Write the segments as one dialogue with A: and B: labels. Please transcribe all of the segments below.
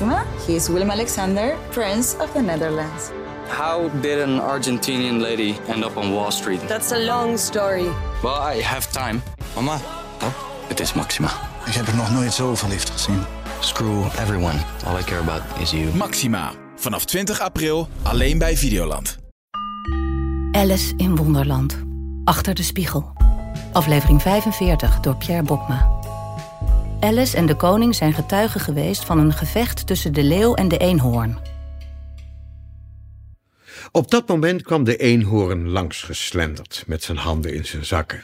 A: Maxima. He is Willem Alexander, Prince of the Netherlands.
B: How did an Argentinian lady end up on Wall Street?
C: That's a long story.
B: Well, I have time.
D: Mama,
B: Oh, het is Maxima.
D: ik heb er nog nooit zo verliefd gezien.
B: Screw everyone. All I care about is you.
E: Maxima. Vanaf 20 april alleen bij Videoland.
F: Alice in Wonderland. Achter de spiegel. Aflevering 45 door Pierre Bokma. Alice en de koning zijn getuigen geweest van een gevecht tussen de leeuw en de eenhoorn.
G: Op dat moment kwam de eenhoorn langs geslenderd met zijn handen in zijn zakken.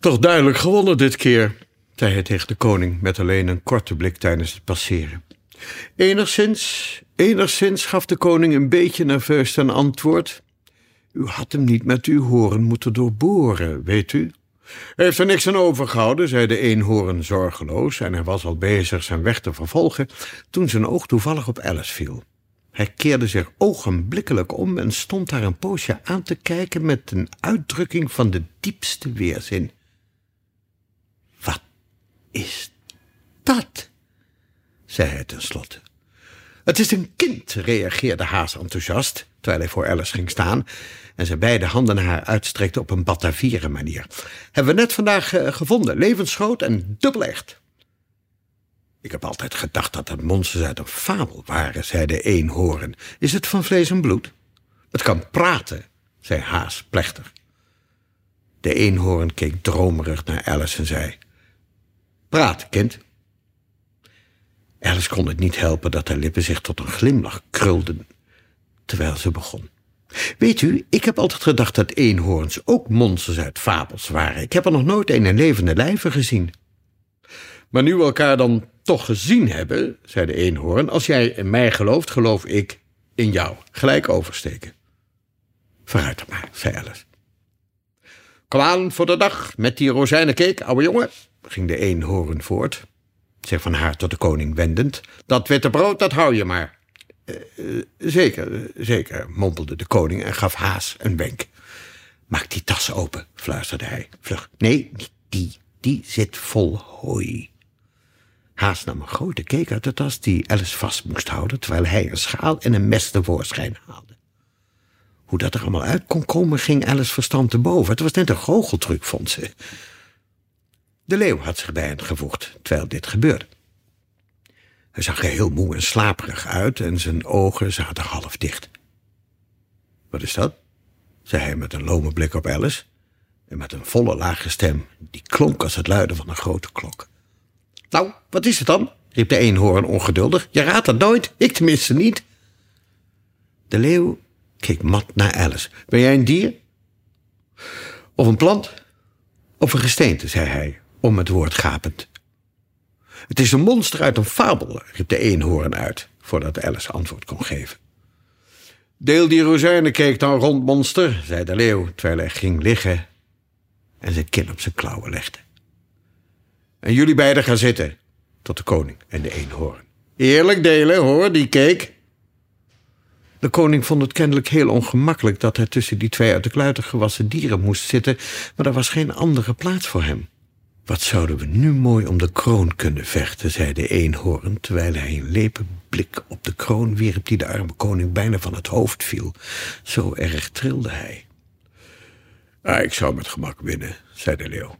G: Toch duidelijk gewonnen dit keer, zei hij tegen de koning met alleen een korte blik tijdens het passeren. Enigszins, enigszins gaf de koning een beetje nerveus ten antwoord. U had hem niet met uw hoorn moeten doorboren, weet u? Heeft er niks aan overgehouden, zei de eenhoorn zorgeloos, en hij was al bezig zijn weg te vervolgen toen zijn oog toevallig op Alice viel. Hij keerde zich ogenblikkelijk om en stond haar een poosje aan te kijken met een uitdrukking van de diepste weerzin. Wat is dat? zei hij tenslotte. Het is een kind, reageerde Haas enthousiast, terwijl hij voor Alice ging staan en zijn beide handen naar haar uitstrekte op een Batavieren manier. Hebben we net vandaag eh, gevonden, levensgroot en dubbel echt. Ik heb altijd gedacht dat het monsters uit een fabel waren, zei de eenhoorn. Is het van vlees en bloed? Het kan praten, zei Haas plechtig. De eenhoorn keek dromerig naar Alice en zei... Praat, kind. Alice kon het niet helpen dat haar lippen zich tot een glimlach krulden... terwijl ze begon. Weet u, ik heb altijd gedacht dat eenhoorns ook monsters uit fabels waren. Ik heb er nog nooit een in levende lijven gezien. Maar nu we elkaar dan toch gezien hebben, zei de eenhoorn... als jij in mij gelooft, geloof ik in jou. Gelijk oversteken. Vooruit dan maar, zei Alice. Kom aan voor de dag met die rozijnencake, ouwe jongen, ging de eenhoorn voort, zich van haar tot de koning wendend. Dat witte brood, dat hou je maar. "Eh, eh, zeker, zeker, mompelde de koning en gaf Haas een wenk. Maak die tas open, fluisterde hij. Vlug. Nee, die. Die zit vol hooi. Haas nam een grote cake uit de tas die Alice vast moest houden... terwijl hij een schaal en een mes tevoorschijn haalde. Hoe dat er allemaal uit kon komen, ging Alice verstand te boven. Het was net een goocheltruc, vond ze. De leeuw had zich bij hen gevoegd, terwijl dit gebeurde. Hij zag er heel moe en slaperig uit en zijn ogen zaten half dicht. Wat is dat? zei hij met een lome blik op Alice... en met een volle lage stem die klonk als het luiden van een grote klok. Nou, wat is het dan? riep de eenhoorn ongeduldig. Je raadt dat nooit, ik tenminste niet. De leeuw keek mat naar Alice. Ben jij een dier? Of een plant? Of een gesteente, zei hij, om het woord gapend. Het is een monster uit een fabel, riep de eenhoorn uit, voordat Alice antwoord kon geven. Deel die rozijnencake dan rond, monster, zei de leeuw, terwijl hij ging liggen en zijn kin op zijn klauwen legde. En jullie beiden gaan zitten, tot de koning en de eenhoorn. Eerlijk delen, hoor, die cake. De koning vond het kennelijk heel ongemakkelijk dat hij tussen die twee uit de kluiten gewassen dieren moest zitten, maar er was geen andere plaats voor hem. Wat zouden we nu mooi om de kroon kunnen vechten, zei de eenhoorn, terwijl hij een lepe blik op de kroon wierp die de arme koning bijna van het hoofd viel. Zo erg trilde hij. Ah, ik zou met gemak winnen, zei de leeuw.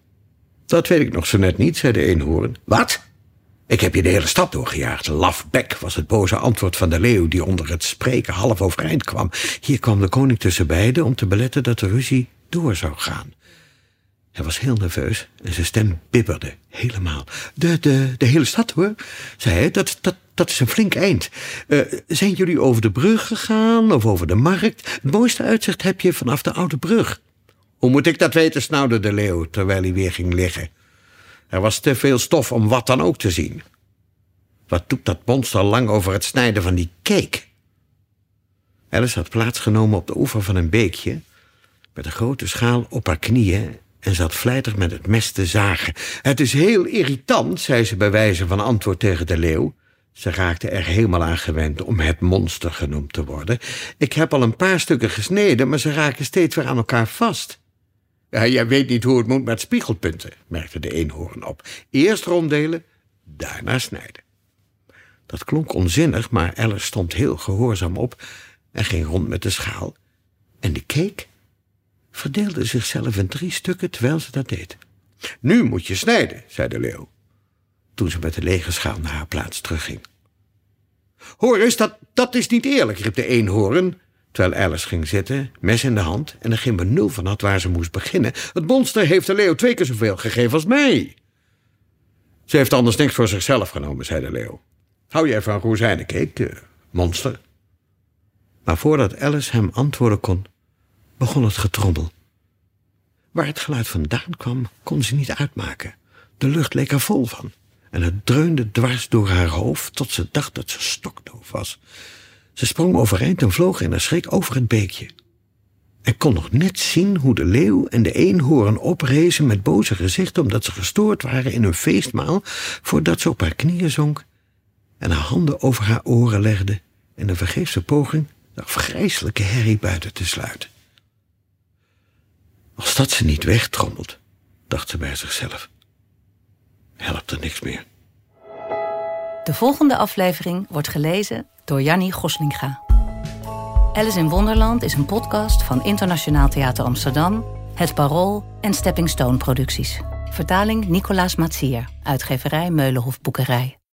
G: Dat weet ik nog zo net niet, zei de eenhoorn. Wat? Ik heb je de hele stad doorgejaagd. Lafbek was het boze antwoord van de leeuw... die onder het spreken half overeind kwam. Hier kwam de koning tussen beiden om te beletten dat de ruzie door zou gaan. Hij was heel nerveus en zijn stem bibberde helemaal. De, de, de hele stad, hoor, zei hij. Dat, dat, dat is een flink eind. Eh, zijn jullie over de brug gegaan of over de markt? Het mooiste uitzicht heb je vanaf de oude brug. Hoe moet ik dat weten, snauwde de leeuw, terwijl hij weer ging liggen. Er was te veel stof om wat dan ook te zien. Wat doet dat monster lang over het snijden van die cake? Alice had plaatsgenomen op de oever van een beekje... met een grote schaal op haar knieën... en zat vlijtig met het mes te zagen. Het is heel irritant, zei ze bij wijze van antwoord tegen de leeuw. Ze raakte er helemaal aan gewend om het monster genoemd te worden. Ik heb al een paar stukken gesneden, maar ze raken steeds weer aan elkaar vast. Ja, jij weet niet hoe het moet met spiegelpunten, merkte de eenhoorn op. Eerst ronddelen, daarna snijden. Dat klonk onzinnig, maar Alice stond heel gehoorzaam op en ging rond met de schaal. En de cake verdeelde zichzelf in drie stukken terwijl ze dat deed. Nu moet je snijden, zei de leeuw, toen ze met de lege schaal naar haar plaats terugging. Hoor eens, dat, dat is niet eerlijk, riep de eenhoorn, terwijl Alice ging zitten, mes in de hand, en er geen benul van had waar ze moest beginnen. Het monster heeft de leeuw twee keer zoveel gegeven als mij. Ze heeft anders niks voor zichzelf genomen, zei de leeuw. Hou jij van rozijnencake, uh, monster? Maar voordat Alice hem antwoorden kon, begon het getrommel. Waar het geluid vandaan kwam, kon ze niet uitmaken. De lucht leek er vol van. En het dreunde dwars door haar hoofd tot ze dacht dat ze stokdoof was. Ze sprong overeind en vloog in een schrik over het beekje. En kon nog net zien hoe de leeuw en de eenhoorn oprezen met boze gezichten omdat ze gestoord waren in hun feestmaal, voordat ze op haar knieën zonk en haar handen over haar oren legde in een vergeefse poging de afgrijselijke herrie buiten te sluiten. Als dat ze niet wegtrommelt, dacht ze bij zichzelf, helpt er niks meer.
F: De volgende aflevering wordt gelezen door Jannie Goslinga. Alice in Wonderland is een podcast van Internationaal Theater Amsterdam, Het Parool en Stepping Stone Producties. Vertaling Nicolaas Matsier, uitgeverij Meulenhof Boekerij.